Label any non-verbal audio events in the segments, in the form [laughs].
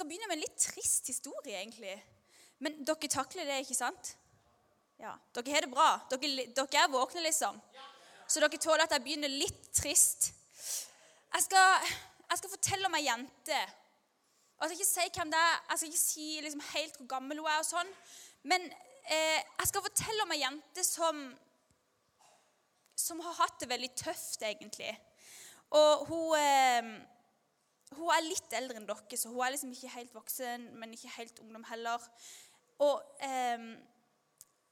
skal begynne med en litt trist historie, egentlig. Men dere takler det, ikke sant? Ja. Dere har det bra. Dere, dere er våkne, liksom. Så dere tåler at jeg begynner litt trist. Jeg skal, jeg skal fortelle om ei jente. Jeg skal ikke si hvem det er, jeg skal ikke si liksom helt hvor gammel hun er, og sånn. men eh, jeg skal fortelle om ei jente som, som har hatt det veldig tøft, egentlig. Og hun, eh, hun er litt eldre enn dere, så hun er liksom ikke helt voksen, men ikke helt ungdom heller. Og eh,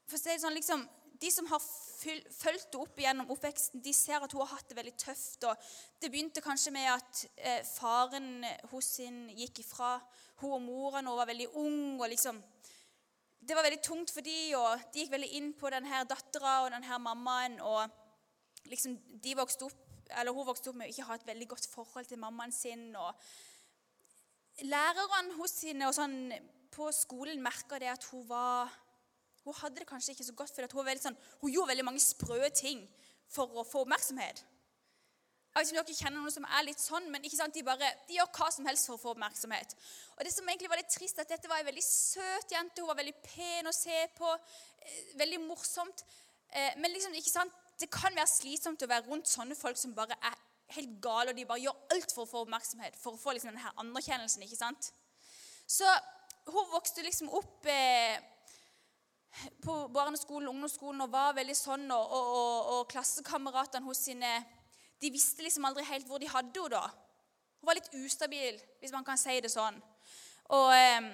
for å si det sånn, liksom, De som har fulgt henne opp gjennom oppveksten, de ser at hun har hatt det veldig tøft. og Det begynte kanskje med at eh, faren hos sin gikk ifra hun og mora når var veldig ung. og liksom, Det var veldig tungt for de, og de gikk veldig inn på denne dattera og denne mammaen. og liksom, de vokste opp, eller Hun vokste opp med å ikke ha et veldig godt forhold til mammaen sin. og Lærerne hos sine og sånn, på skolen merka det at hun var Hun hadde det kanskje ikke så godt, for hun, sånn, hun, gjorde veldig mange sprø ting for å få oppmerksomhet. Jeg vet ikke om dere kjenner noen som er litt sånn, men ikke sant, de, bare, de gjør hva som helst for å få oppmerksomhet. Og det som egentlig var litt trist, at Dette var en veldig søt jente. Hun var veldig pen å se på. eh, Veldig morsomt. Eh, Men liksom, ikke sant, det kan være slitsomt å være rundt sånne folk som bare er helt gale, og de bare gjør alt for å få oppmerksomhet, for å få liksom denne anerkjennelsen. ikke sant? Så hun vokste liksom opp eh, på barneskolen og ungdomsskolen og var veldig sånn, og, og, og, og klassekameratene hos sine de visste liksom aldri helt hvor de hadde henne da. Hun var litt ustabil, hvis man kan si det sånn. Og eh,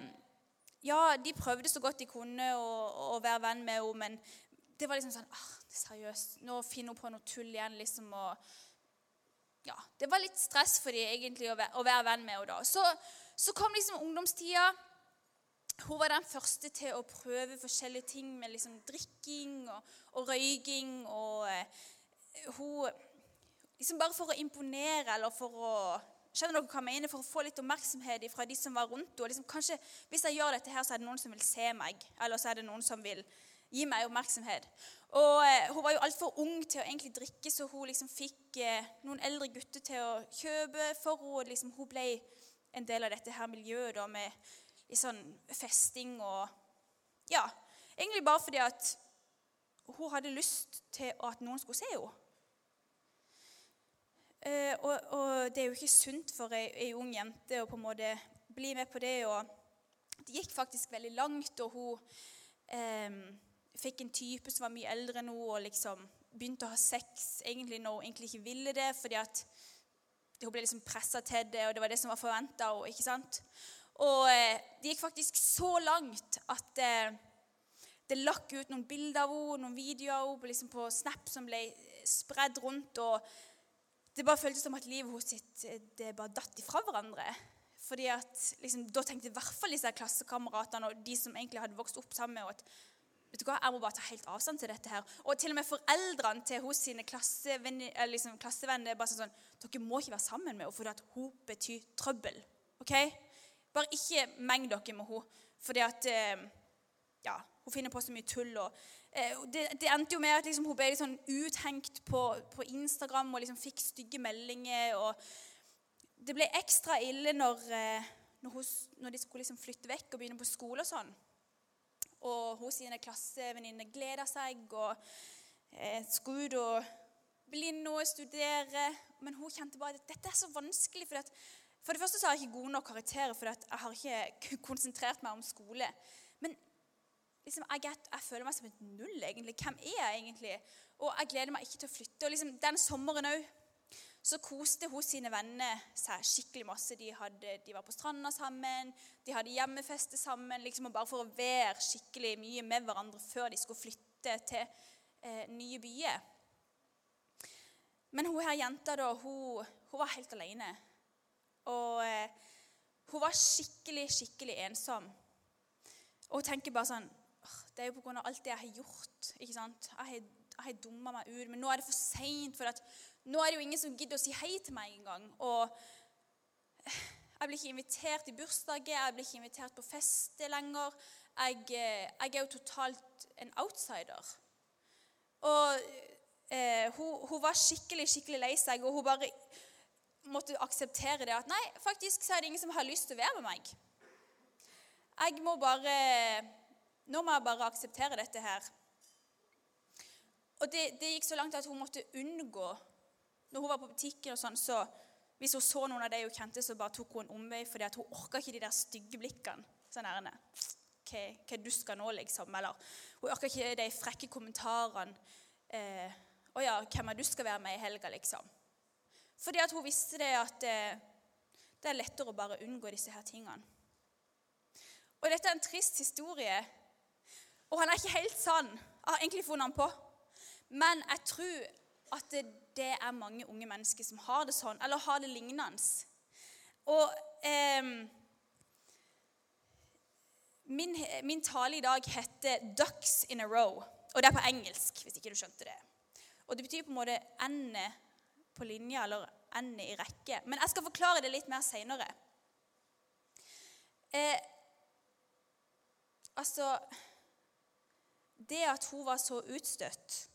ja, de prøvde så godt de kunne å, å være venn med henne, men det var liksom sånn ah, Seriøst, nå finner hun på noe tull igjen, liksom. og ja, Det var litt stress for dem egentlig å være, venn med henne da. Så, så kom liksom ungdomstida. Hun var den første til å prøve forskjellige ting med liksom drikking og, og røyking. Og eh, hun liksom Bare for å imponere eller for å skjønner dere hva jeg mener, for å få litt oppmerksomhet fra de som var rundt henne. Liksom, kanskje Hvis jeg gjør dette, her, så er det noen som vil se meg, eller så er det noen som vil gi meg oppmerksomhet. Og eh, Hun var jo altfor ung til å egentlig drikke, så hun liksom fikk eh, noen eldre gutter til å kjøpe for henne. Liksom, hun ble en del av dette her miljøet da, med sånn festing og Ja, egentlig bare fordi at hun hadde lyst til at noen skulle se henne. Eh, og, og, det er jo ikke sunt for ei, ei, ung jente å på en måte bli med på det. og Det gikk faktisk veldig langt, og hun eh, fikk en type som var mye eldre enn henne, og liksom begynte å ha sex egentlig når hun egentlig ikke ville det, fordi at hun ble liksom pressa til det, og det var det som var forventa. Og eh, det gikk faktisk så langt at eh, det lakk ut noen bilder av henne, noen videoer av henne liksom på Snap som ble spredd rundt. og det bare føltes som at livet hos sitt eh, det bare datt ifra hverandre. Fordi at, liksom, Da tenkte i hvert fall disse klassekameratene og de som egentlig hadde vokst opp sammen med at vet du hva, jeg må bare ta helt avstand til dette her. Og til og med foreldrene til hos sine klassevenner, liksom, klassevenner er bare sånn Dere må ikke være sammen med henne, for at hun betyr trøbbel. ok? Bare ikke meng dere med henne, fordi at eh, ja, hun finner på så mye tull. og Eh, det, det, endte jo med at liksom, hun ble sånn uthengt på, på, Instagram og liksom fikk stygge meldinger. og Det ble ekstra ille når, eh, når, hun, når de skulle liksom flytte vekk og begynne på skole. Og sånn. Og hun sine klassevenninner gleda seg og eh, skulle ut og bli noe, studere. Men hun kjente bare at dette er så vanskelig. For, at, for det første så har jeg ikke gode nok karakterer, for jeg har ikke konsentrert meg om skole. Men liksom, jeg, jeg, føler meg som et null, egentlig. Hvem er jeg egentlig? Og jeg gleder meg ikke til å flytte. Og liksom, Den sommeren òg så koste hun sine venner seg skikkelig masse. De, hadde, de, var på stranda sammen, de hadde hjemmefeste sammen. liksom, Bare for å være skikkelig mye med hverandre før de skulle flytte til eh, nye byer. Men hun her jenta da, hun, hun var helt alene. Og eh, hun var skikkelig, skikkelig ensom. Og hun tenker bare sånn det er jo pga. alt det jeg har gjort. ikke sant? Jeg har, jeg har dumma meg ut. Men nå er det for seint. For nå er det jo ingen som gidder å si hei til meg engang. Og jeg blir ikke invitert i bursdager, jeg blir ikke invitert på fester lenger. Jeg, jeg, er jo totalt en outsider. Og eh, hun, hun, var skikkelig, skikkelig lei seg, og hun bare måtte akseptere det at nei, faktisk så er det ingen som har lyst til å være med meg. Jeg må bare Nå må jeg bare akseptere dette her. Og det, det gikk så langt at hun måtte unngå Når hun var på butikken, og sånn, så hvis hun så noen av de hun kjente, så bare tok hun en omvei fordi at hun orka ikke de der stygge blikkene. Sånn ærende. Hva, hva du skal nå, liksom? Eller hun orka ikke de frekke kommentarene. Eh, 'Å ja, hvem er du skal være med i helga?' liksom. Fordi at hun visste det at eh, det er lettere å bare unngå disse her tingene. Og dette er en trist historie. Og han er ikke helt sann. Jeg har egentlig funnet han på. Men jeg tror at det, det, er mange unge mennesker som har det sånn, eller har det lignende. Og eh, min, min, tale i dag heter 'Ducks in a row'. Og det er på engelsk, hvis ikke du skjønte det. Og det betyr på en måte 'ende på linja', eller 'ende i rekke'. Men jeg skal forklare det litt mer seinere. Eh, altså Det at hun var så utstøtt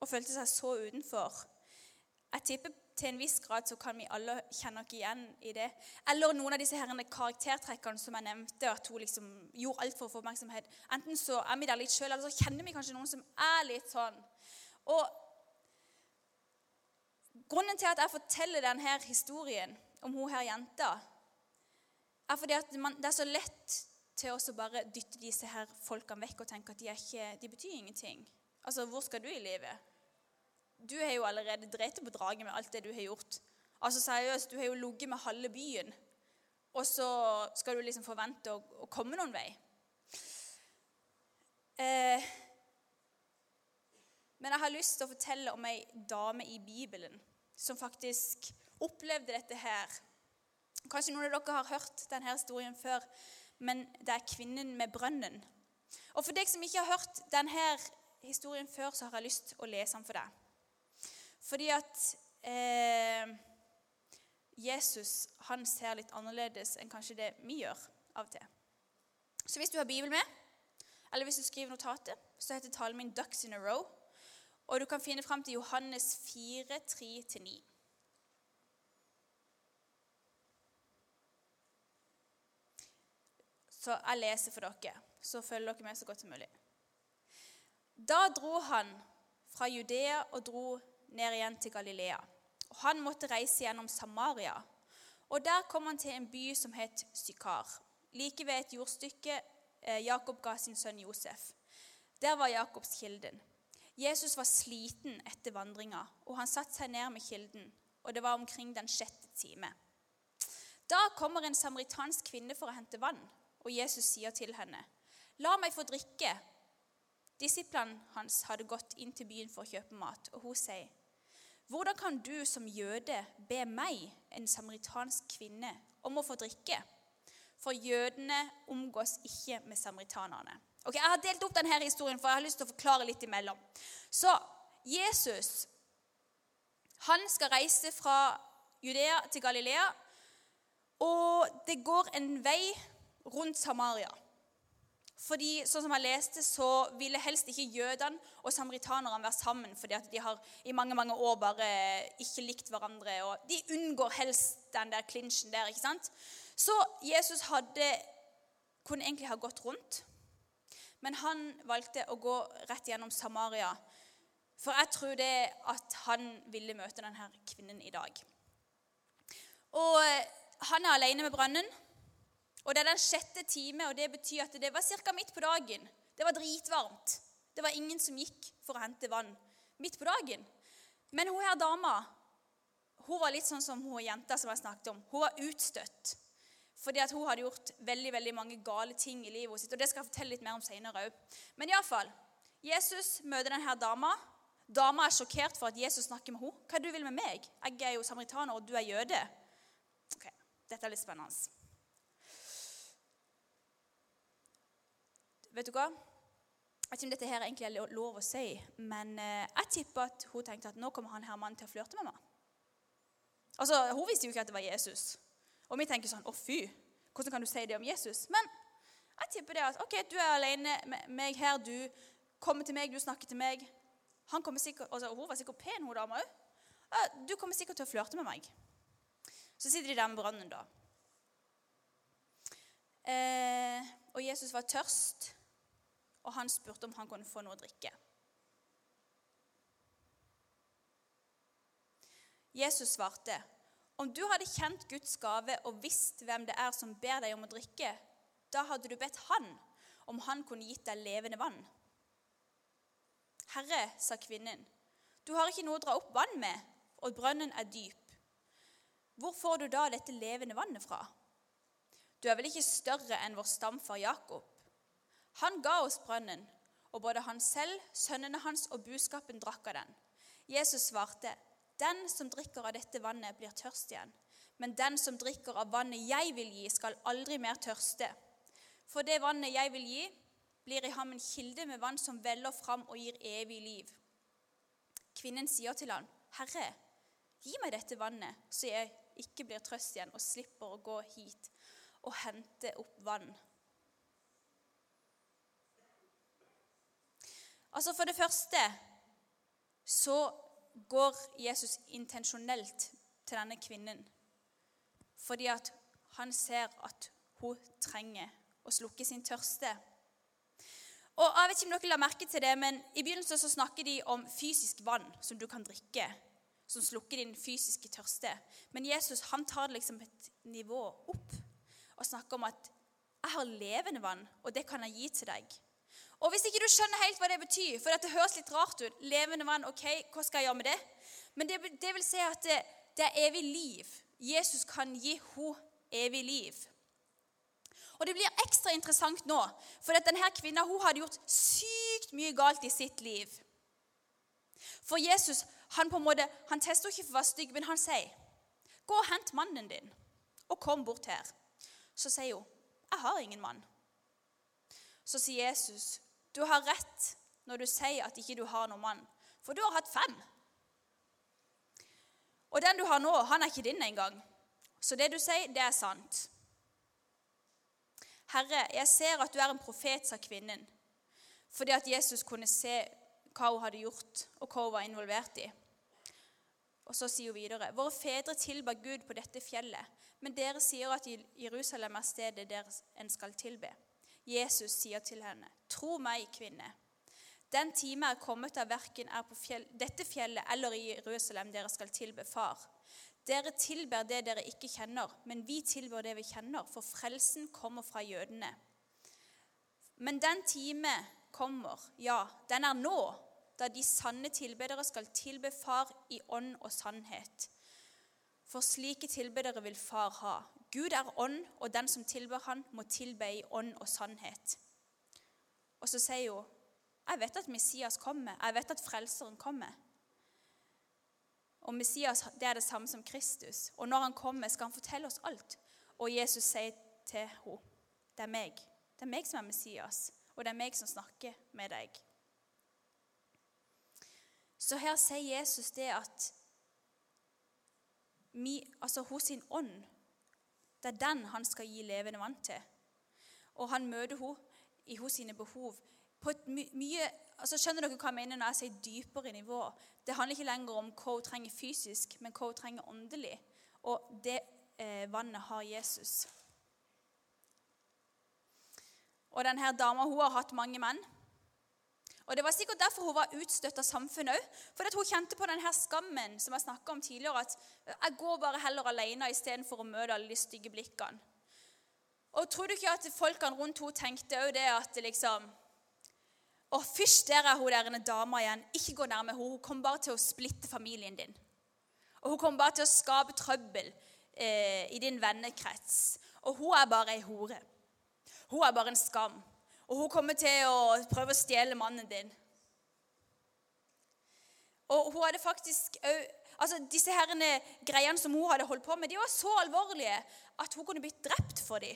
og følte seg så utenfor. Jeg tipper til en viss grad så kan vi alle kjenne oss igjen i det. Eller noen av disse herrene karaktertrekkene som jeg nevnte, at hun liksom gjorde alt for å få oppmerksomhet. Enten så er vi der litt sjøl, eller så kjenner vi kanskje noen som er litt sånn. Og Grunnen til at jeg forteller denne historien om hun her jenta, er fordi at man, det er så lett til å bare dytte disse her folkene vekk og tenke at de, ikke, de betyr ingenting. Altså, hvor skal du i livet? Du har jo allerede drept på draget med alt det du har gjort. Altså seriøst, Du har jo ligget med halve byen, og så skal du liksom forvente å, å komme noen vei. Eh, men jeg har lyst til å fortelle om ei dame i Bibelen som faktisk opplevde dette her. Kanskje noen av dere har hørt denne historien før, men det er kvinnen med brønnen. Og For deg som ikke har hørt denne historien før, så har jeg lyst til å lese den for deg. Fordi at eh, Jesus han ser litt annerledes enn kanskje det vi gjør av og til. Så hvis du har Bibelen med, eller hvis du skriver notatet, så heter talen min 'Ducks in a Row'. Og du kan finne fram til Johannes 4, 3-9. Så jeg leser for dere, så følger dere med så godt som mulig. Da dro han fra Judea og dro ned igjen til Galilea. Og han måtte reise gjennom Samaria. Og Der kom han til en by som het Sykar, like ved et jordstykke eh, Jakob ga sin sønn Josef. Der var Jakobs kilden. Jesus var sliten etter vandringa, og han satte seg ned med kilden. Og det var omkring den sjette time. Da kommer en samaritansk kvinne for å hente vann, og Jesus sier til henne, 'La meg få drikke.' Disiplene hans hadde gått inn til byen for å kjøpe mat, og hun sier, hvordan kan du som jøde be meg, en samaritansk kvinne, om å få drikke? For jødene omgås ikke med samaritanerne. Ok, Jeg har delt opp denne historien, for jeg har lyst til å forklare litt imellom. Så Jesus han skal reise fra Judea til Galilea, og det går en vei rundt Samaria. Fordi sånn som jeg leste, så ville helst ikke jødene og samaritanerne være sammen, fordi at de har i mange mange år bare ikke likt hverandre. og De unngår helst den der klinsjen der. ikke sant? Så Jesus hadde, kunne egentlig ha gått rundt, men han valgte å gå rett gjennom Samaria. For jeg tror det at han ville møte denne kvinnen i dag. Og han er alene med brønnen. Og det er den sjette time, og det betyr at det var ca. midt på dagen. Det var dritvarmt. Det var ingen som gikk for å hente vann midt på dagen. Men hun her dama hun var litt sånn som hun jenta som jeg snakket om. Hun var utstøtt. Fordi at hun hadde gjort veldig veldig mange gale ting i livet sitt. og Det skal jeg fortelle litt mer om senere òg. Men iallfall. Jesus møter denne dama. Dama er sjokkert for at Jesus snakker med henne. 'Hva er det du vil med meg? Jeg er jo samaritaner, og du er jøde.' Ok, Dette er litt spennende. Vet du hva? Jeg vet ikke om dette her egentlig er lov å si, men eh, jeg tipper at hun tenkte at nå kommer han her mannen til å flørte med meg. Altså, Hun visste jo ikke at det var Jesus. Og vi tenker sånn Å, fy! Hvordan kan du si det om Jesus? Men jeg tipper det at ok, du er alene med meg her. Du kommer til meg, du snakker til meg. Han kommer sikkert, altså, Hun var sikkert pen, hun dama òg. Du kommer sikkert til å flørte med meg. Så sitter de der med brønnen, da. Eh, og Jesus var tørst, og han spurte om han kunne få noe å drikke. Jesus svarte, 'Om du hadde kjent Guds gave og visst hvem det er som ber deg om å drikke,' 'da hadde du bedt Han om han kunne gitt deg levende vann.' 'Herre', sa kvinnen, 'du har ikke noe å dra opp vann med, og brønnen er dyp.' 'Hvor får du da dette levende vannet fra?' 'Du er vel ikke større enn vår stamfar Jakob?' Han ga oss brønnen, og både han selv, sønnene hans og buskapen drakk av den. Jesus svarte, 'Den som drikker av dette vannet, blir tørst igjen.' 'Men den som drikker av vannet jeg vil gi, skal aldri mer tørste.' 'For det vannet jeg vil gi, blir i ham en kilde med vann som veller fram og gir evig liv.' Kvinnen sier til han, 'Herre, gi meg dette vannet, så jeg ikke blir trøst igjen og slipper å gå hit og hente opp vann.' Altså For det første så går Jesus intensjonelt til denne kvinnen fordi at han ser at hun trenger å slukke sin tørste. Og jeg vet ikke om dere la merke til det, men I begynnelsen så snakker de om fysisk vann som du kan drikke, som slukker din fysiske tørste. Men Jesus han tar det liksom et nivå opp og snakker om at 'jeg har levende vann, og det kan jeg gi til deg'. Og Hvis ikke du skjønner helt hva det betyr, for det høres litt rart ut Levende vann, ok, hva skal jeg gjøre med det? Men det, det vil si at det, det, er evig liv. Jesus kan gi henne evig liv. Og Det blir ekstra interessant nå, for at denne kvinna hadde gjort sykt mye galt i sitt liv. For Jesus han på en måte, han tester ikke for å være stygg, men han sier, 'Gå og hent mannen din, og kom bort her.' Så sier hun, 'Jeg har ingen mann.' Så sier Jesus, du har rett når du sier at ikke du har noen mann, for du har hatt fem. Og den du har nå, han er ikke din engang. Så det du sier, det er sant. Herre, jeg ser at du er en profet, sa kvinnen, fordi at Jesus kunne se hva hun hadde gjort, og hva hun var involvert i. Og så sier hun videre.: Våre fedre tilba Gud på dette fjellet, men dere sier at Jerusalem er stedet der en skal tilbe. Jesus sier til henne, 'Tro meg, kvinne.' Den time er kommet da verken er på fjell, dette fjellet eller i Jerusalem dere skal tilbe Far. Dere tilber det dere ikke kjenner, men vi tilber det vi kjenner, for frelsen kommer fra jødene. Men den time kommer, ja, den er nå, da de sanne tilbedere skal tilbe Far i ånd og sannhet. For slike tilbedere vil Far ha. Gud er ånd, og den som tilber han, må tilbe i ånd og sannhet. Og så sier hun, 'Jeg vet at Messias kommer. Jeg vet at Frelseren kommer.' Og Messias det er det samme som Kristus. Og når han kommer, skal han fortelle oss alt. Og Jesus sier til henne, 'Det er meg. Det er meg som er Messias, og det er meg som snakker med deg.' Så her sier Jesus det at vi, altså hos sin ånd det er den han skal gi levende vann til. Og han møter henne i hos sine behov mye altså Skjønner dere hva jeg mener når jeg sier dypere nivå? Det handler ikke lenger om hva hun trenger fysisk, men hva hun trenger åndelig. Og det eh, vannet har Jesus. Og denne dama hun har hatt mange menn. Og Det var sikkert derfor hun var utstøtt av samfunnet òg. For hun kjente på denne skammen som jeg snakka om tidligere. At jeg går bare heller alene istedenfor å møte alle de stygge blikkene. Og tror du ikke at folkene rundt henne tenkte òg det at liksom Å, fysj, der er hun der en dama igjen. Ikke gå nærme henne. Hun kommer bare til å splitte familien din. Og hun kommer bare til å skape trøbbel eh, i din vennekrets. Og hun er bare ei hore. Hun er bare en skam. Og hun kommer til å prøve å stjele mannen din. Og hun hadde faktisk altså Disse herrene, greiene som hun hadde holdt på med, de var så alvorlige at hun kunne blitt drept for dem.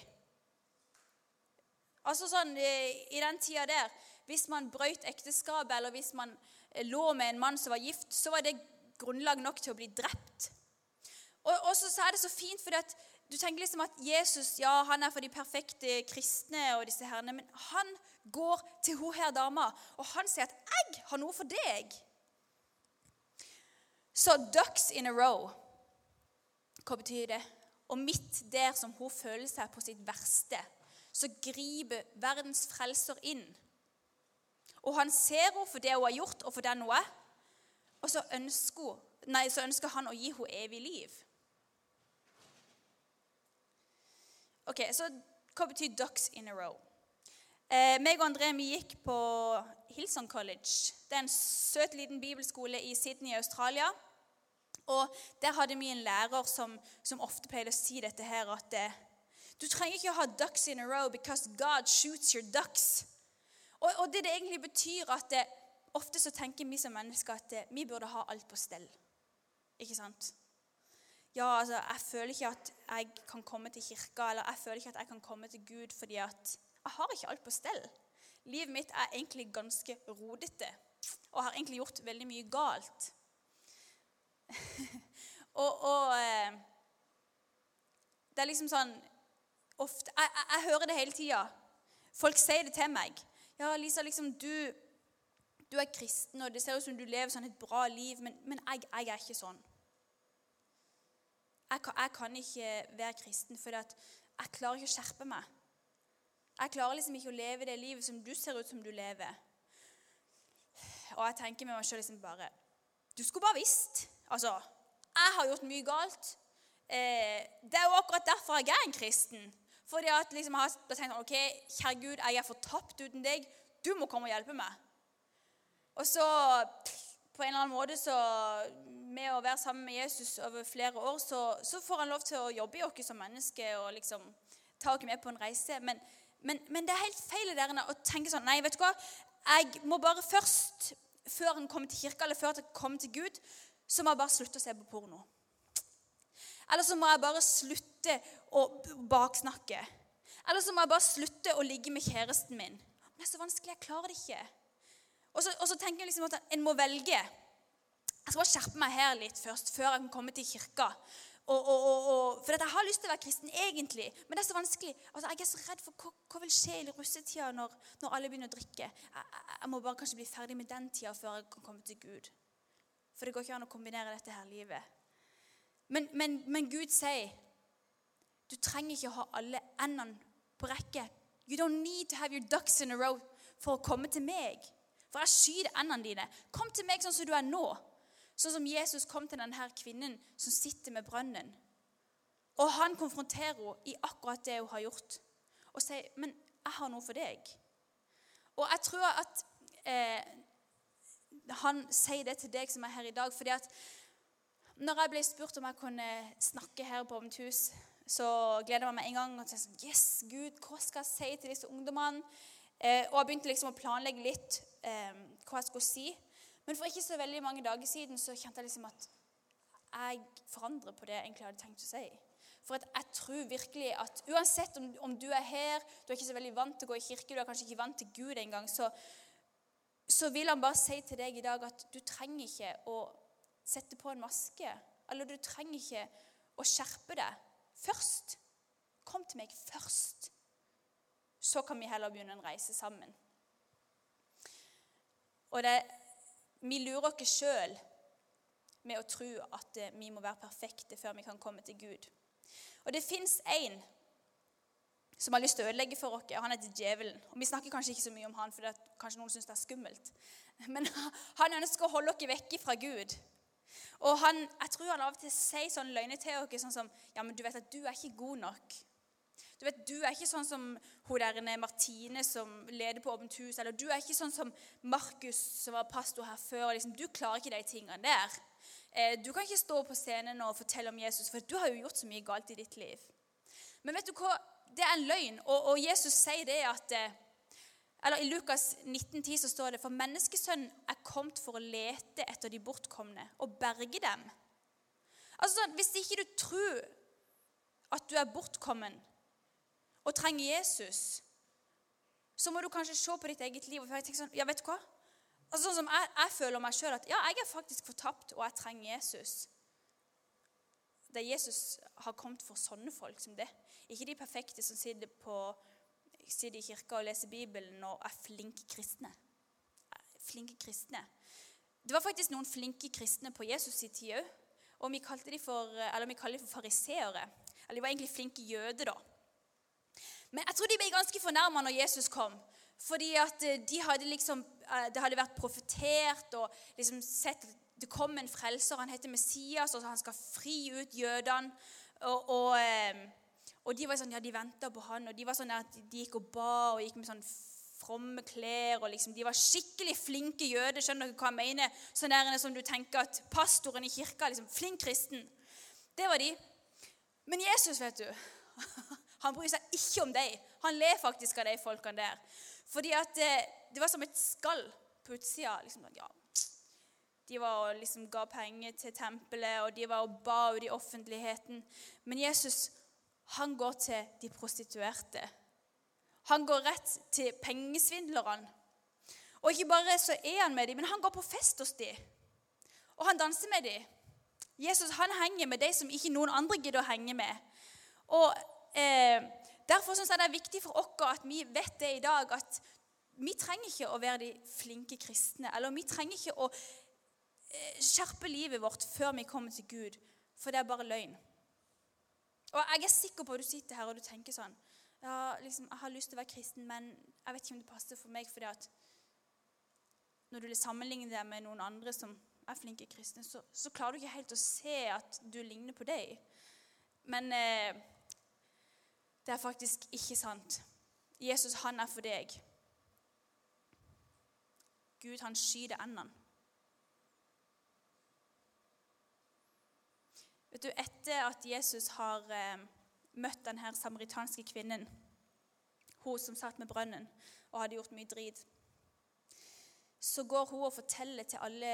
Altså sånn, I den tida der, hvis man brøt ekteskapet, eller hvis man eh, lå med en mann som var gift, så var det grunnlag nok til å bli drept. Og, og så er det så fint, fordi at du tenker liksom at Jesus ja, han er for de perfekte kristne, og disse herrene, men han går til hun her dama, og han sier at 'jeg har noe for deg'. Så 'ducks in a row', hva betyr det? Og midt der som hun føler seg på sitt verste, så griper verdens frelser inn. Og han ser henne for det hun har gjort, og for den hun er. Og så ønsker, nei, så ønsker han å gi henne evig liv. Ok, Så hva betyr 'ducks in a row'? Eh, meg og André vi gikk på Hillsong College. Det er en søt liten bibelskole i Sydney i Australia. Og Der hadde vi en lærer som, som ofte pleide å si dette her at eh, du trenger ikke å ha ducks in a row because God shoots your ducks. Og, og det det egentlig betyr at det, Ofte så tenker vi som mennesker at det, vi burde ha alt på stell. Ikke sant? Ja, altså, Jeg føler ikke at jeg kan komme til kirka eller jeg føler ikke at jeg kan komme til Gud fordi at jeg har ikke alt på stell. Livet mitt er egentlig ganske rodete og har egentlig gjort veldig mye galt. [laughs] og, og eh, det er liksom sånn ofte, jeg, jeg, jeg hører det hele tida. Folk sier det til meg. 'Ja, Lisa, liksom, du, du er kristen, og det ser ut som du lever sånn et bra liv, men, men jeg, jeg, er ikke sånn.' Jeg kan, jeg kan ikke være kristen, fordi jeg klarer ikke å skjerpe meg. Jeg klarer liksom ikke å leve det livet som du ser ut som du lever. Og jeg tenker med meg sjøl liksom bare Du skulle bare visst. Altså, jeg har gjort mye galt. Eh, det er jo akkurat derfor jeg er en kristen. Fordi at liksom, jeg har tenkt ok, kjære Gud, jeg er fortapt uten deg. Du må komme og hjelpe meg. Og så på en eller annen måte så Med å være sammen med Jesus over flere år, så, så får han lov til å jobbe i oss som mennesker og liksom ta oss med på en reise. Men, men, men, det er helt feil der å tenke sånn Nei, vet du hva? Jeg må bare først, før han kommer til kirka, eller før han kommer til Gud, så må jeg bare slutte å se på porno. Eller så må jeg bare slutte å baksnakke. Eller så må jeg bare slutte å ligge med kjæresten min. Men det er så vanskelig. Jeg klarer det ikke. Og så, og så tenker jeg liksom at en må velge. Jeg skal bare skjerpe meg her litt først, før jeg kan komme til kirka. Og, og, og, for jeg har lyst til å være kristen egentlig, men det er så vanskelig. Altså, jeg er så redd for hva, hva vil skje i russetida når, når, alle begynner å drikke. Jeg, jeg, må bare kanskje bli ferdig med den tida før jeg kan komme til Gud. For det går ikke an å kombinere dette her livet. Men, men, men Gud sier du trenger ikke å ha alle endene på rekke. You don't need to have your ducks in a row for å komme til meg. For jeg skyter endene dine. Kom til meg sånn som du er nå. Sånn som Jesus kom til denne kvinnen som sitter med brønnen. Og han konfronterer henne i akkurat det hun har gjort, og sier, 'Men jeg har noe for deg.' Og jeg tror at eh, han sier det til deg som er her i dag, fordi at når jeg ble spurt om jeg kunne snakke her på Åpent hus, så gleder jeg meg en gang og tenkte sånn Yes, Gud, hva skal jeg si til disse ungdommene? Eh, og jeg begynte liksom å planlegge litt eh, hva jeg skulle si. Men for ikke så veldig mange dager siden så kjente jeg liksom at jeg forandrer på det jeg egentlig hadde tenkt å si. For jeg tror virkelig at uansett om, om, du er her, du er ikke så veldig vant til å gå i kirke, du er kanskje ikke vant til Gud engang, så, så vil han bare si til deg i dag at du trenger ikke å sette på en maske. Eller du trenger ikke å skjerpe deg først. Kom til meg først. Så kan vi heller begynne en reise sammen. Og det, vi lurer oss sjøl med å tro at eh, vi må være perfekte før vi kan komme til Gud. Og det fins én som har lyst til å ødelegge for oss. Han heter Djevelen. Og Vi snakker kanskje ikke så mye om han, for kanskje noen syns det er skummelt. [laughs] Men han ønsker å holde oss vekk fra Gud. Og han, Jeg tror han av og til sier sånn løgner til oss sånn som Ja, men du vet at du er ikke god nok. Du vet, du er ikke sånn som hun der Martine som leder på Åpent hus. Eller du er ikke sånn som Markus som var pastor her før. Liksom, du klarer ikke de tingene der. Eh, du kan ikke stå på scenen og fortelle om Jesus, for du har jo gjort så mye galt i ditt liv. Men vet du hva? Det er en løgn. Og, og Jesus sier det at eh, eller I Lukas 19,10 så står det for menneskesønnen er kommet for å lete etter de bortkomne og berge dem. Altså sånn, Hvis ikke du tror at du er bortkommen og trenger Jesus, så må du kanskje se på ditt eget liv og tenke sånn Ja, vet du hva? Altså Sånn som jeg, jeg føler meg sjøl, at ja, jeg er faktisk fortapt, og jeg trenger Jesus. Det er Jesus har kommet for sånne folk som det. Ikke de perfekte som sitter på sitter i kirka og leser Bibelen og er flinke kristne. Flinke kristne. Det var faktisk noen flinke kristne på Jesus' sin tid òg. Og vi kalte de for, eller de for fariseere. Eller de var egentlig flinke jøder, da. Men jeg tror de ble ganske fornærma når Jesus kom. Fordi at eh, de hadde liksom, eh, Det hadde vært profetert og liksom sett det kom en frelser. Han heter Messias, og han skal fri ut jødene. Og, og, eh, og de var sånn, ja, de venta på han, og de var sånn at de gikk og ba og gikk med sånn fromme klær. og liksom, De var skikkelig flinke jøder. Skjønner dere hva jeg mener? Sånn der som du tenker at pastoren i kirka liksom, Flink kristen. Det var de. Men Jesus, vet du [laughs] Han bryr seg ikke om dem. Han ler faktisk av de folkene der. Fordi at det, eh, det var som et skall på utsida. Liksom, ja, de var og liksom ga penger til tempelet, og de var og ba ut i offentligheten. Men Jesus han går til de prostituerte. Han går rett til pengesvindlerne. Og ikke bare så er han med dem, men han går på fest hos dem. Og han danser med dem. Jesus han henger med de som ikke noen andre gidder å henge med. Og eh, Derfor synes jeg det er viktig for oss at vi vet det i dag, at vi trenger ikke å være de flinke kristne. Eller vi trenger ikke å eh, skjerpe livet vårt før vi kommer til Gud, for det er bare løgn. Og Jeg er sikker på at du sitter her og du tenker sånn ja, liksom, Jeg har lyst til å være kristen, men jeg vet ikke om det passer for meg. fordi at når du sammenligner deg med noen andre som er flinke kristne, så, så, klarer du ikke helt å se at du ligner på deg. Men eh, det er faktisk ikke sant. Jesus, han er for deg. Gud, han skyter endene. Vet du, Etter at Jesus har eh, møtt denne samaritanske kvinnen, hun som satt med brønnen og hadde gjort mye drit, så går hun og forteller til alle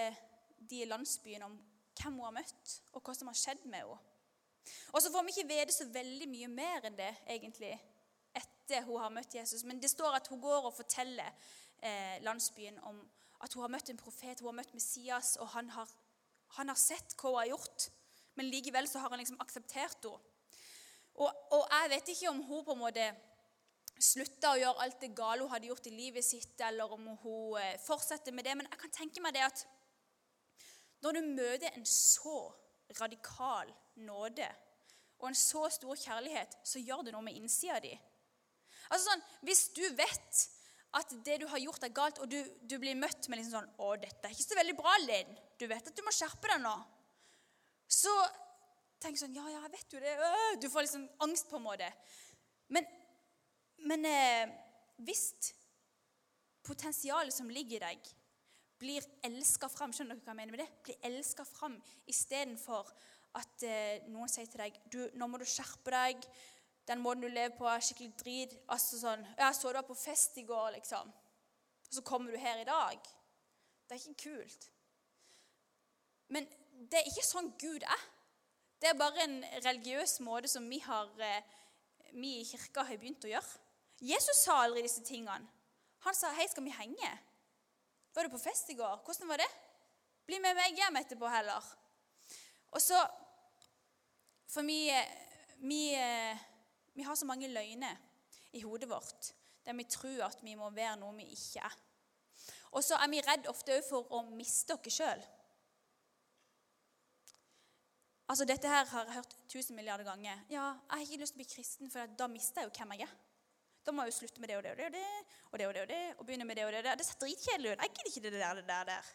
de i landsbyen om hvem hun har møtt, og hva som har skjedd med henne. Og så får vi ikke vite så veldig mye mer enn det, egentlig, etter hun har møtt Jesus. Men det står at hun går og forteller eh, landsbyen om at hun har møtt en profet, hun har møtt Messias, og han har, han har sett hva hun har gjort. Men likevel så har han liksom akseptert henne. Og, og jeg vet ikke om hun på en måte slutta å gjøre alt det gale hun hadde gjort i livet sitt, eller om hun eh, fortsetter med det. Men jeg kan tenke meg det at når du møter en så radikal nåde og en så stor kjærlighet, så gjør det noe med innsida di. Altså sånn, Hvis du vet at det du har gjort, er galt, og du, du blir møtt med liksom sånn 'Å, dette er ikke så veldig bra, Linn. Du vet at du må skjerpe deg nå.' Så tenk sånn 'Ja, ja, jeg vet jo det.' Øh, du får liksom angst, på en måte. Men, men eh, hvis potensialet som ligger i deg, blir elska fram Skjønner dere hva jeg mener med det? Blir elska fram istedenfor at eh, noen sier til deg du, 'Nå må du skjerpe deg. Den måten du lever på, er skikkelig drit.' Altså sånn 'Jeg så du var på fest i går', liksom. Og så kommer du her i dag. Det er ikke kult. Men det er ikke sånn Gud er. Det er bare en religiøs måte som vi, har, eh, vi i kirka har begynt å gjøre. Jesus sa aldri disse tingene. Han sa 'Hei, skal vi henge?' Var du på fest i går? Hvordan var det? Bli med meg hjem etterpå heller. Og så For vi, vi, vi har så mange løgner i hodet vårt der vi tror at vi må være noe vi ikke er. Og så er vi redd ofte òg for å miste oss sjøl. Altså, dette her har jeg hørt tusen milliarder ganger. Ja, jeg har ikke lyst til å bli kristen, for da mister jeg jo hvem jeg er. Da må jeg jo slutte med det og det og det og det og det og det og det, og begynne med det og det. og Det ser dritkjedelig ut. Jeg gidder ikke det der, det der, der.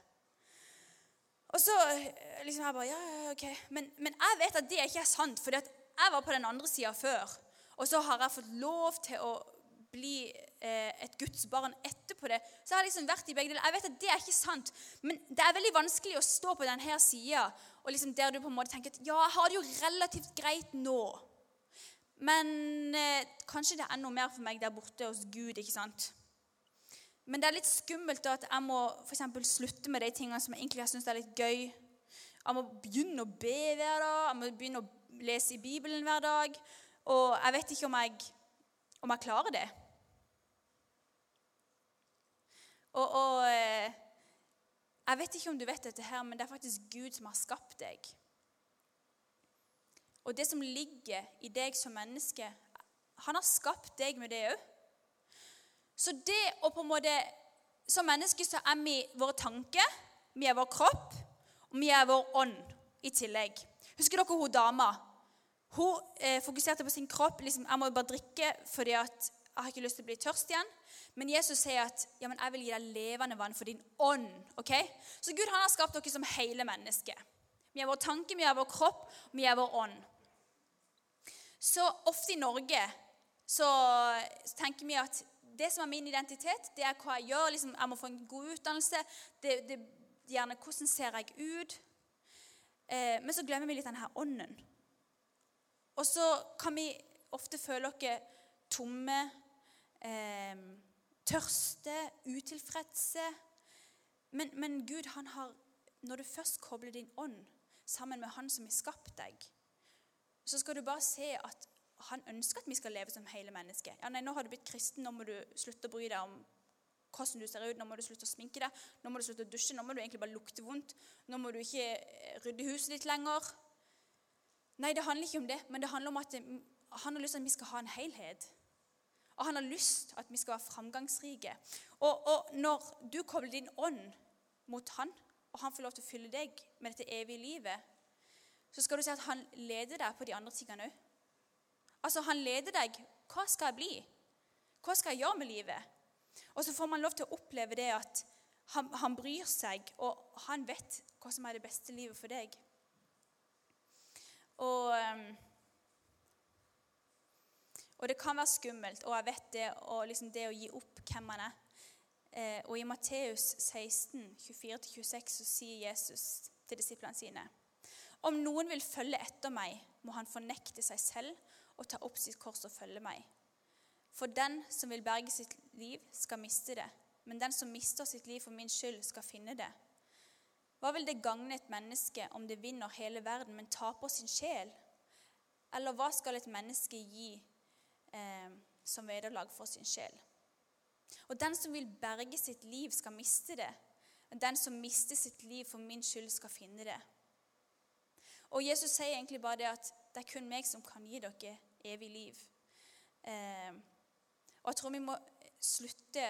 Og så eh, liksom jeg bare Ja, ok. Men, men jeg vet at det ikke er sant, for jeg var på den andre sida før. Og så har jeg fått lov til å bli eh, et Guds barn etterpå det. Så jeg har liksom vært i begge deler. Jeg vet at det er ikke sant, men det er veldig vanskelig å stå på denne sida liksom der du på en måte tenker at ja, jeg har det jo relativt greit nå. Men eh, kanskje det er enda mer for meg der borte hos Gud. ikke sant? Men det er litt skummelt at jeg må for eksempel, slutte med de tingene som jeg egentlig syns er litt gøy. Jeg må begynne å be hver dag, jeg må begynne å lese i Bibelen hver dag. Og jeg vet ikke om jeg, om jeg klarer det. Og, og, eh, jeg vet ikke om du vet dette her, men det er faktisk Gud som har skapt deg. Og det som ligger i deg som menneske Han har skapt deg med det òg. Så det å på en måte Som mennesker så er vi våre tanker, vi er vår kropp, og vi er vår ånd i tillegg. Husker dere hun dama? Hun eh, fokuserte på sin kropp. liksom, 'Jeg må bare drikke fordi at jeg har ikke lyst til å bli tørst igjen.' Men Jesus sier at ja, men 'jeg vil gi deg levende vann for din ånd'. ok? Så Gud han har skapt dere som hele mennesker. Vi er vår tanke, vi er vår kropp, vi er vår ånd. Så ofte i Norge så tenker vi at det som er min identitet, det er hva jeg gjør. Liksom, jeg må få en god utdannelse. Det, det, gjerne hvordan ser jeg ut? Eh, men så glemmer vi litt denne ånden. Og så kan vi ofte føle oss tomme, eh, tørste, utilfredse. Men, men, Gud, han har Når du først kobler din ånd sammen med Han som har skapt deg, så skal du bare se at han ønsker at vi skal leve som hele mennesker. Ja, nei, nå har du blitt kristen, nå må du slutte å bry deg om hvordan du ser ut, nå må du slutte å sminke deg, nå må du slutte å dusje, nå må du egentlig bare lukte vondt, nå må du ikke eh, rydde huset ditt lenger. Nei, det handler ikke om det, men det handler om at han har lyst til at vi skal ha en helhet. Og han har lyst til at vi skal være framgangsrike. Og, og når du kobler din ånd mot han, og han får lov til å fylle deg med dette evige livet, så skal du se at han leder deg på de andre tingene òg. Altså, han leder deg. Hva skal jeg bli? Hva skal jeg gjøre med livet? Og så får man lov til å oppleve det at han, han bryr seg, og han vet hva som er det beste livet for deg. Og, ehm, og det kan være skummelt, og jeg vet det, og liksom det å gi opp hvem man er. Eh, og i Matteus 16, 24-26 så sier Jesus til disiplene sine Om noen vil følge etter meg, må han fornekte seg selv og ta opp sitt kors og følge meg. For den som vil berge sitt liv, skal miste det. Men den som mister sitt liv for min skyld, skal finne det. Hva vil det gagne et menneske om det vinner hele verden, men taper sin sjel? Eller hva skal et menneske gi eh, som vederlag for sin sjel? Og den som vil berge sitt liv, skal miste det. Den som mister sitt liv for min skyld, skal finne det. Og Jesus sier egentlig bare det at det er kun meg som kan gi dere evig liv. Eh, og jeg tror vi må slutte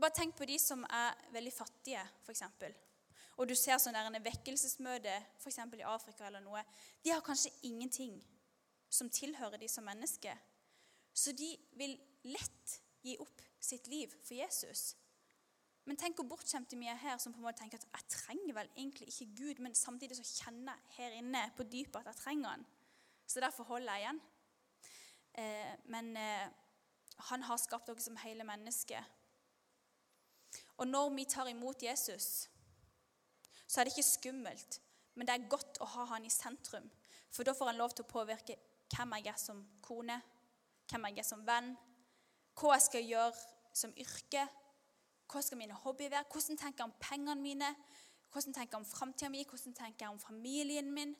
Bare tenk på de som er veldig fattige, f.eks. Og du ser sånn der en vekkelsesmøte f.eks. i Afrika eller noe. De har kanskje ingenting som tilhører de som mennesker. Så de vil lett gi opp sitt liv for Jesus. Men tenk hvor bortskjemte vi er her som på en måte tenker at jeg trenger vel egentlig ikke Gud, men samtidig så kjenner jeg her inne på dypet at jeg trenger han. Så derfor holder jeg igjen. Eh, men eh, han har skapt dere som hele mennesker. Og når vi tar imot Jesus, så er det ikke skummelt, men det er godt å ha han i sentrum. For da får han lov til å påvirke hvem jeg er som kone, hvem jeg er som venn, hva jeg skal gjøre som yrke hva skal mine hobbyer være? Hvordan tenker jeg om pengene mine? Hvordan tenker jeg om framtida mi? Hvordan tenker jeg om familien min?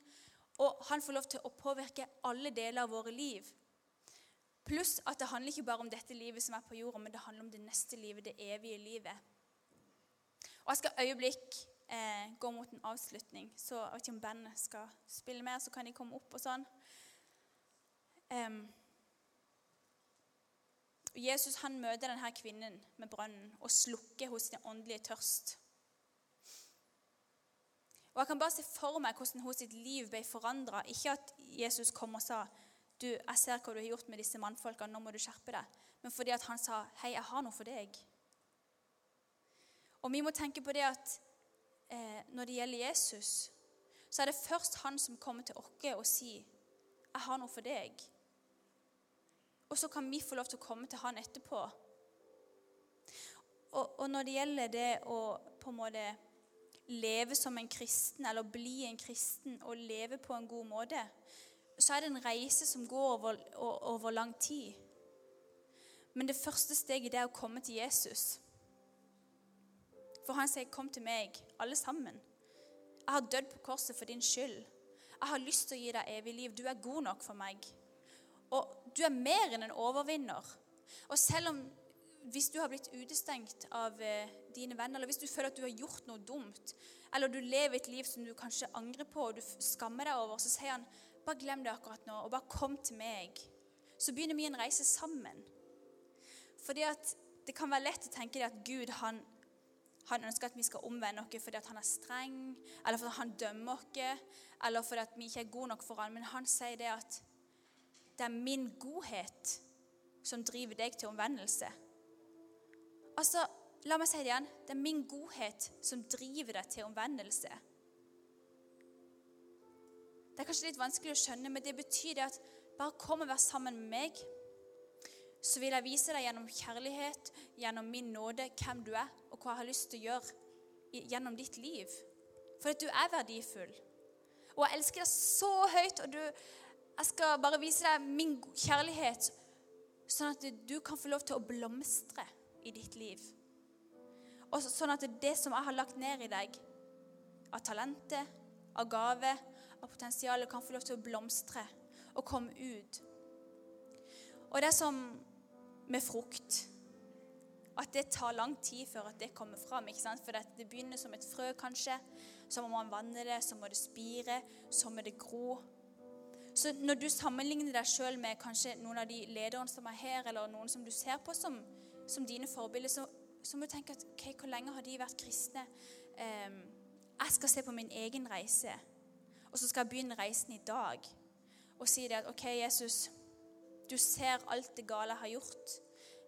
Og han får lov til å påvirke alle deler av våre liv. Pluss at det handler ikke bare om dette livet som er på jorda, men det handler om det neste livet, det evige livet. Og Jeg skal øyeblikk eh, gå mot en avslutning, så jeg vet ikke om bandet skal spille mer, så kan de komme opp og sånn. Um, Jesus han møter denne kvinnen med brønnen og slukker hos sin åndelige tørst. Og Jeg kan bare se for meg hvordan hos sitt liv ble forandra. Ikke at Jesus kom og sa du, jeg ser hva du har gjort med disse mannfolkene, nå må du skjerpe deg. Men fordi at han sa hei, jeg har noe for deg. Og vi må tenke på det at eh, når det gjelder Jesus, så er det først han som kommer til oss og sier jeg har noe for deg. Og så kan vi få lov til å komme til han etterpå. Og, og når det gjelder det å på en måte leve som en kristen, eller bli en kristen og leve på en god måte, så er det en reise som går over, over lang tid. Men det første steget det er å komme til Jesus. For han sier, 'Kom til meg, alle sammen.' Jeg har dødd på korset for din skyld. Jeg har lyst til å gi deg evig liv. Du er god nok for meg. Og du er mer enn en overvinner. Og selv om hvis du har blitt utestengt av eh, dine venner, eller hvis du føler at du har gjort noe dumt, eller du lever et liv som du kanskje angrer på og du skammer deg over, så sier han bare glem det akkurat nå, og bare kom til meg. Så begynner vi en reise sammen. Fordi at det kan være lett å tenke at Gud han, han ønsker at vi skal omvende oss fordi han er streng, eller fordi han dømmer oss, eller fordi vi ikke er gode nok for han. Men han sier det at det er min godhet som driver deg til omvendelse. Altså, La meg si det igjen. Det er min godhet som driver deg til omvendelse. Det er kanskje litt vanskelig å skjønne, men det betyr det at bare kom og vær sammen med meg, så vil jeg vise deg gjennom kjærlighet, gjennom min nåde, hvem du er, og hva jeg har lyst til å gjøre gjennom ditt liv. For at du er verdifull. Og jeg elsker deg så høyt, og du, jeg skal bare vise deg min kjærlighet, sånn at du kan få lov til å blomstre i ditt liv. Og sånn at det som jeg har lagt ned i deg, av talenter, av gave, av potensial, kan få lov til å blomstre og komme ut. Og det er som med frukt. At det tar lang tid før at det kommer fram. ikke sant? For det begynner som et frø, kanskje. Så må man vanne det, så må det spire, så må det gro. Så når du sammenligner deg sjøl med kanskje noen av de lederne som er her, eller noen som du ser på som, som dine forbilder, så så må du tenke at okay, hvor lenge har de vært kristne? Um, jeg skal se på min egen reise, og så skal jeg begynne reisen i dag. Og si det at OK, Jesus, du ser alt det gale jeg har gjort.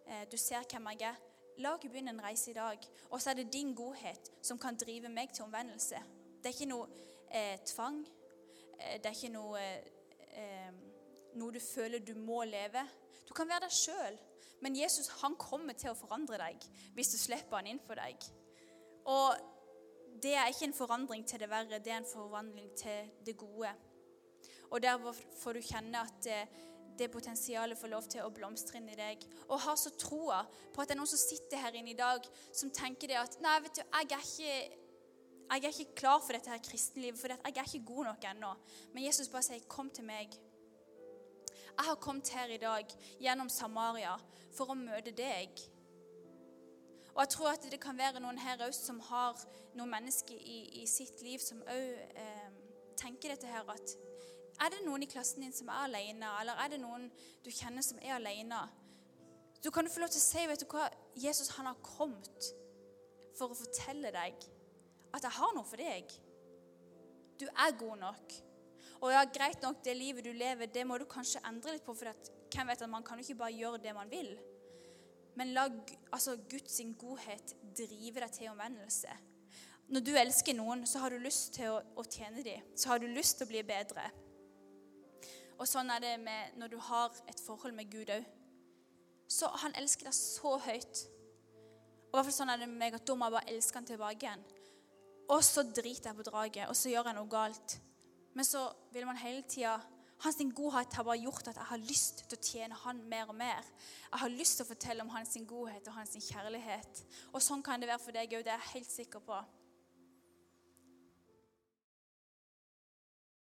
Uh, du ser hvem jeg er. La oss begynne en reise i dag. Og så er det din godhet som kan drive meg til omvendelse. Det er ikke noe eh, tvang. Eh, det er ikke noe, eh, noe du føler du må leve. Du kan være deg sjøl. Men Jesus han kommer til å forandre deg hvis du slipper han inn for deg. Og det er ikke en forandring til det verre, det er en forvandling til det gode. Og der får du kjenne at det, det potensialet får lov til å blomstre inn i deg. Og ha så troa på at det er noen som sitter her inne i dag som tenker det at Nei, vet du, jeg er ikke, jeg er ikke klar for dette her kristenlivet, for jeg er ikke god nok ennå. Men Jesus bare sier, 'Kom til meg'. Jeg har kommet her i dag gjennom Samaria for å møte deg. Og jeg tror at det kan være noen her òg som har noen mennesker i, i sitt liv som òg eh, tenker dette her at Er det noen i klassen din som er alene, eller er det noen du kjenner som er alene? Så kan du få lov til å si vet du hva, Jesus han har kommet for å fortelle deg at jeg har noe for deg. Du er god nok. Og ja, greit nok, det livet du lever, det må du kanskje endre litt på. For at, hvem vet at man kan jo ikke bare gjøre det man vil. Men la altså, Guds godhet drive deg til omvendelse. Når du elsker noen, så har du lyst til å, å tjene dem. Så har du lyst til å bli bedre. Og sånn er det med når du har et forhold med Gud òg. Så han elsker deg så høyt. Og hvert fall sånn er det med meg at da må jeg bare elske han tilbake igjen. Og så driter jeg på draget, og så gjør jeg noe galt. Men så vil man hele tida Hans godhet har bare gjort at jeg har lyst til å tjene han mer og mer. Jeg har lyst til å fortelle om hans godhet og hans kjærlighet. Og sånn kan det være for deg òg, det er jeg helt sikker på.